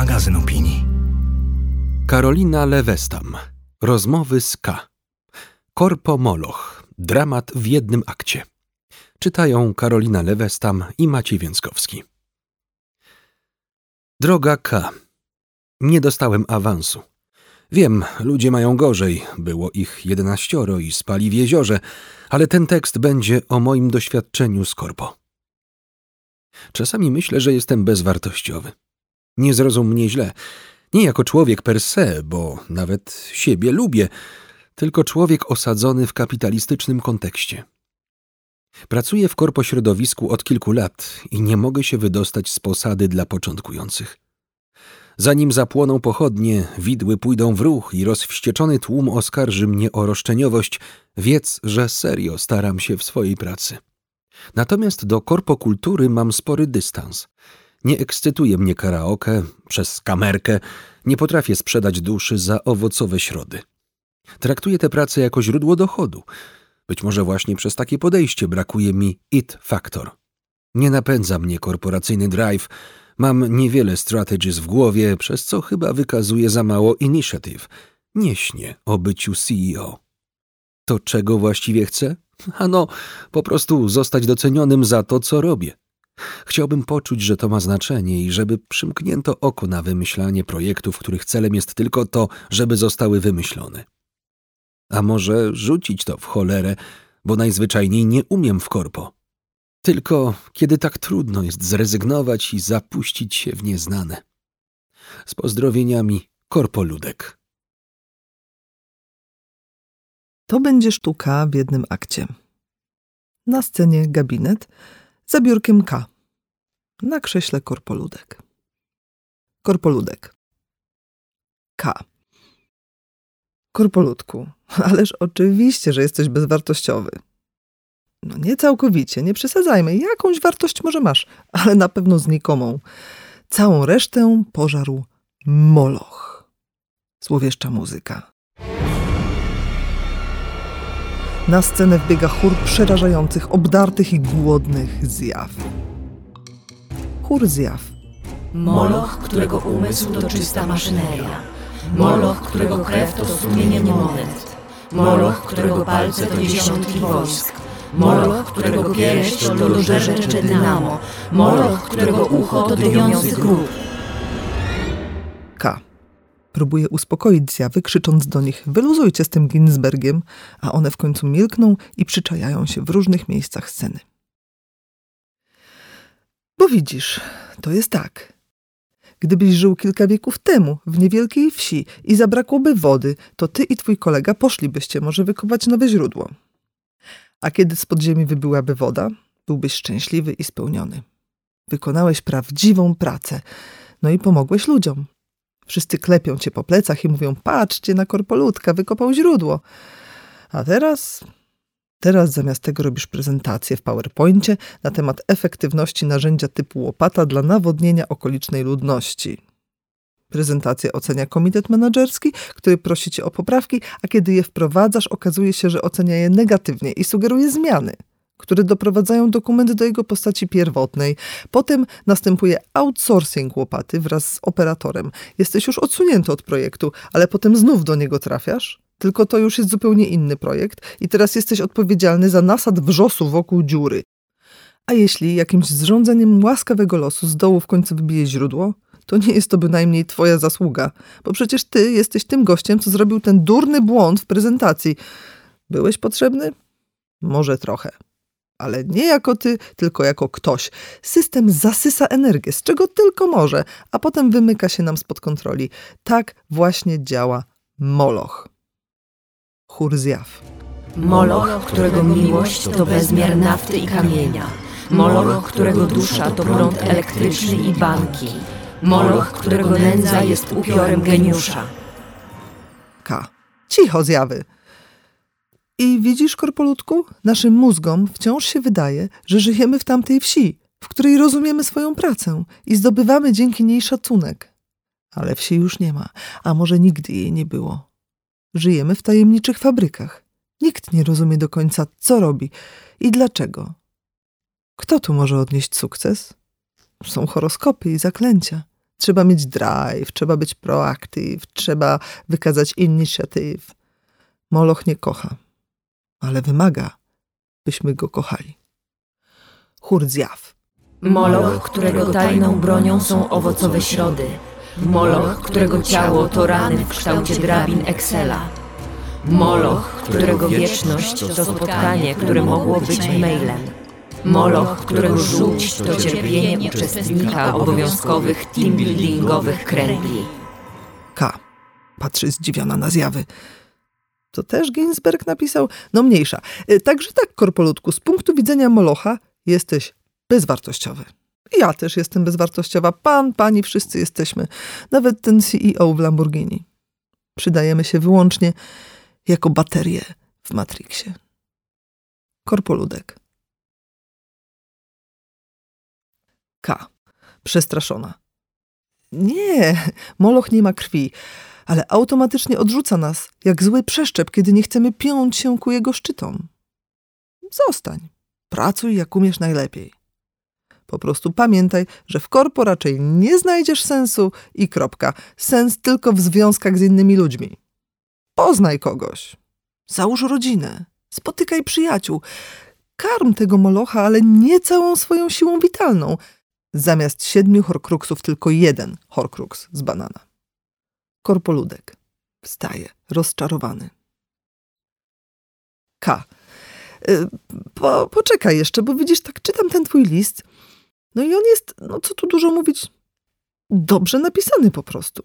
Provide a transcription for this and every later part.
magazyn opinii. Karolina Lewestam. Rozmowy z K. Korpo Moloch. Dramat w jednym akcie. Czytają Karolina Lewestam i Maciej Więckowski. Droga K. Nie dostałem awansu. Wiem, ludzie mają gorzej, było ich jedenaścioro i spali w jeziorze, ale ten tekst będzie o moim doświadczeniu z korpo. Czasami myślę, że jestem bezwartościowy. Nie zrozum mnie źle. Nie jako człowiek per se, bo nawet siebie lubię, tylko człowiek osadzony w kapitalistycznym kontekście. Pracuję w korpośrodowisku od kilku lat i nie mogę się wydostać z posady dla początkujących. Zanim zapłoną pochodnie, widły pójdą w ruch i rozwścieczony tłum oskarży mnie o roszczeniowość, wiedz, że serio staram się w swojej pracy. Natomiast do korpokultury mam spory dystans. Nie ekscytuje mnie karaoke, przez kamerkę, nie potrafię sprzedać duszy za owocowe środy. Traktuję tę pracę jako źródło dochodu. Być może właśnie przez takie podejście brakuje mi it factor. Nie napędza mnie korporacyjny drive, mam niewiele strategies w głowie, przez co chyba wykazuję za mało initiative. Nie śnię o byciu CEO. To czego właściwie chcę? Ano, po prostu zostać docenionym za to, co robię. Chciałbym poczuć, że to ma znaczenie i żeby przymknięto oko na wymyślanie projektów, których celem jest tylko to, żeby zostały wymyślone. A może rzucić to w cholerę, bo najzwyczajniej nie umiem w korpo. Tylko kiedy tak trudno jest zrezygnować i zapuścić się w nieznane. Z pozdrowieniami, Korpoludek. To będzie sztuka w jednym akcie. Na scenie gabinet za biurkiem K. Na krześle korpoludek. Korpoludek. K. Korpoludku, ależ oczywiście, że jesteś bezwartościowy. No nie całkowicie, nie przesadzajmy. Jakąś wartość może masz, ale na pewno znikomą. Całą resztę pożarł moloch. Złowieszcza muzyka. Na scenę wbiega chór przerażających, obdartych i głodnych zjaw. Chór zjaw. Moloch, którego umysł to czysta maszyneria. Moloch, którego krew to strumienie monet. Moloch, którego palce to dziesiątki wojsk. Moloch, którego pierś to lożercze dynamo. Moloch, którego ucho to dymiący grób. K. Próbuje uspokoić zjawy, krzycząc do nich: Wyluzujcie z tym Ginsbergiem, a one w końcu milkną i przyczajają się w różnych miejscach sceny. Bo widzisz, to jest tak. Gdybyś żył kilka wieków temu w niewielkiej wsi i zabrakłoby wody, to ty i twój kolega poszlibyście może wykopać nowe źródło. A kiedy z podziemi wybyłaby woda, byłbyś szczęśliwy i spełniony. Wykonałeś prawdziwą pracę, no i pomogłeś ludziom. Wszyscy klepią cię po plecach i mówią: Patrzcie na korpolutka, wykopał źródło. A teraz. Teraz zamiast tego robisz prezentację w PowerPoincie na temat efektywności narzędzia typu łopata dla nawodnienia okolicznej ludności. Prezentację ocenia komitet menedżerski, który prosi cię o poprawki, a kiedy je wprowadzasz, okazuje się, że ocenia je negatywnie i sugeruje zmiany które doprowadzają dokument do jego postaci pierwotnej. Potem następuje outsourcing łopaty wraz z operatorem. Jesteś już odsunięty od projektu, ale potem znów do niego trafiasz. Tylko to już jest zupełnie inny projekt i teraz jesteś odpowiedzialny za nasad wrzosu wokół dziury. A jeśli jakimś zrządzeniem łaskawego losu z dołu w końcu wybije źródło, to nie jest to bynajmniej twoja zasługa, bo przecież ty jesteś tym gościem, co zrobił ten durny błąd w prezentacji. Byłeś potrzebny? Może trochę ale nie jako ty, tylko jako ktoś. System zasysa energię, z czego tylko może, a potem wymyka się nam spod kontroli. Tak właśnie działa Moloch. Chór zjaw. Moloch, którego miłość to bezmiar nafty i kamienia. Moloch, którego dusza to prąd elektryczny i banki. Moloch, którego nędza jest upiorem geniusza. K. Cicho zjawy. I widzisz, korpolutku, naszym mózgom wciąż się wydaje, że żyjemy w tamtej wsi, w której rozumiemy swoją pracę i zdobywamy dzięki niej szacunek. Ale wsi już nie ma, a może nigdy jej nie było. Żyjemy w tajemniczych fabrykach. Nikt nie rozumie do końca, co robi i dlaczego. Kto tu może odnieść sukces? Są horoskopy i zaklęcia. Trzeba mieć drive, trzeba być proactive, trzeba wykazać inicjatyw. Moloch nie kocha, ale wymaga, byśmy go kochali. Chór zjaw. Moloch, którego tajną bronią są owocowe środy. Moloch, którego ciało to rany w kształcie drabin Excela. Moloch, którego wieczność to spotkanie, które mogło być mailem. Moloch, którego żółć to cierpienie uczestnika obowiązkowych teambuildingowych kręgli. K. Patrzy zdziwiona na zjawy. To też Ginsberg napisał? No mniejsza. Y, Także tak, korpolutku, z punktu widzenia Molocha jesteś bezwartościowy. Ja też jestem bezwartościowa. Pan, pani, wszyscy jesteśmy. Nawet ten CEO w Lamborghini. Przydajemy się wyłącznie jako baterie w Matrixie. Korpoludek. K. Przestraszona. Nie, Moloch nie ma krwi, ale automatycznie odrzuca nas, jak zły przeszczep, kiedy nie chcemy piąć się ku jego szczytom. Zostań. Pracuj, jak umiesz najlepiej. Po prostu pamiętaj, że w korpo raczej nie znajdziesz sensu i kropka. Sens tylko w związkach z innymi ludźmi. Poznaj kogoś. Załóż rodzinę. Spotykaj przyjaciół. Karm tego molocha, ale nie całą swoją siłą witalną. Zamiast siedmiu horcruxów tylko jeden horcrux z banana. Korpoludek. Wstaje, rozczarowany. K. Y, Po, poczekaj jeszcze, bo widzisz, tak czytam ten twój list. No i on jest, no co tu dużo mówić, dobrze napisany po prostu.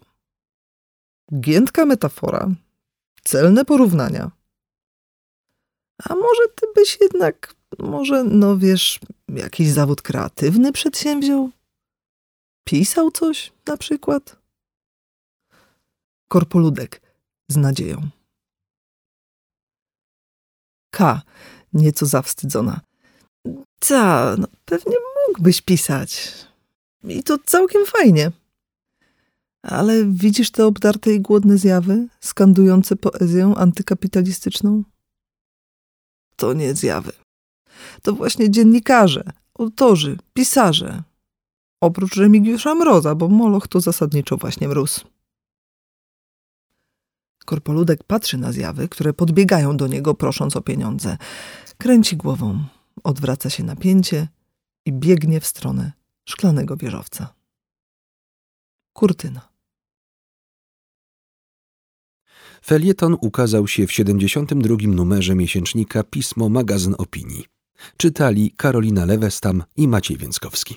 Giętka metafora, celne porównania. A może ty byś jednak, może, no wiesz, jakiś zawód kreatywny przedsięwziął? Pisał coś na przykład? Korpoludek z nadzieją. K, nieco zawstydzona. Ta, no pewnie mógłbyś pisać. I to całkiem fajnie. Ale widzisz te obdarte i głodne zjawy, skandujące poezję antykapitalistyczną? To nie zjawy. To właśnie dziennikarze, autorzy, pisarze. Oprócz Remigiusza Mroza, bo Moloch to zasadniczo właśnie mróz. Korpoludek patrzy na zjawy, które podbiegają do niego, prosząc o pieniądze. Kręci głową, odwraca się napięcie i biegnie w stronę szklanego wieżowca. Kurtyna. Felieton ukazał się w 72. numerze miesięcznika Pismo Magazyn Opinii. Czytali Karolina Lewestam i Maciej Więckowski.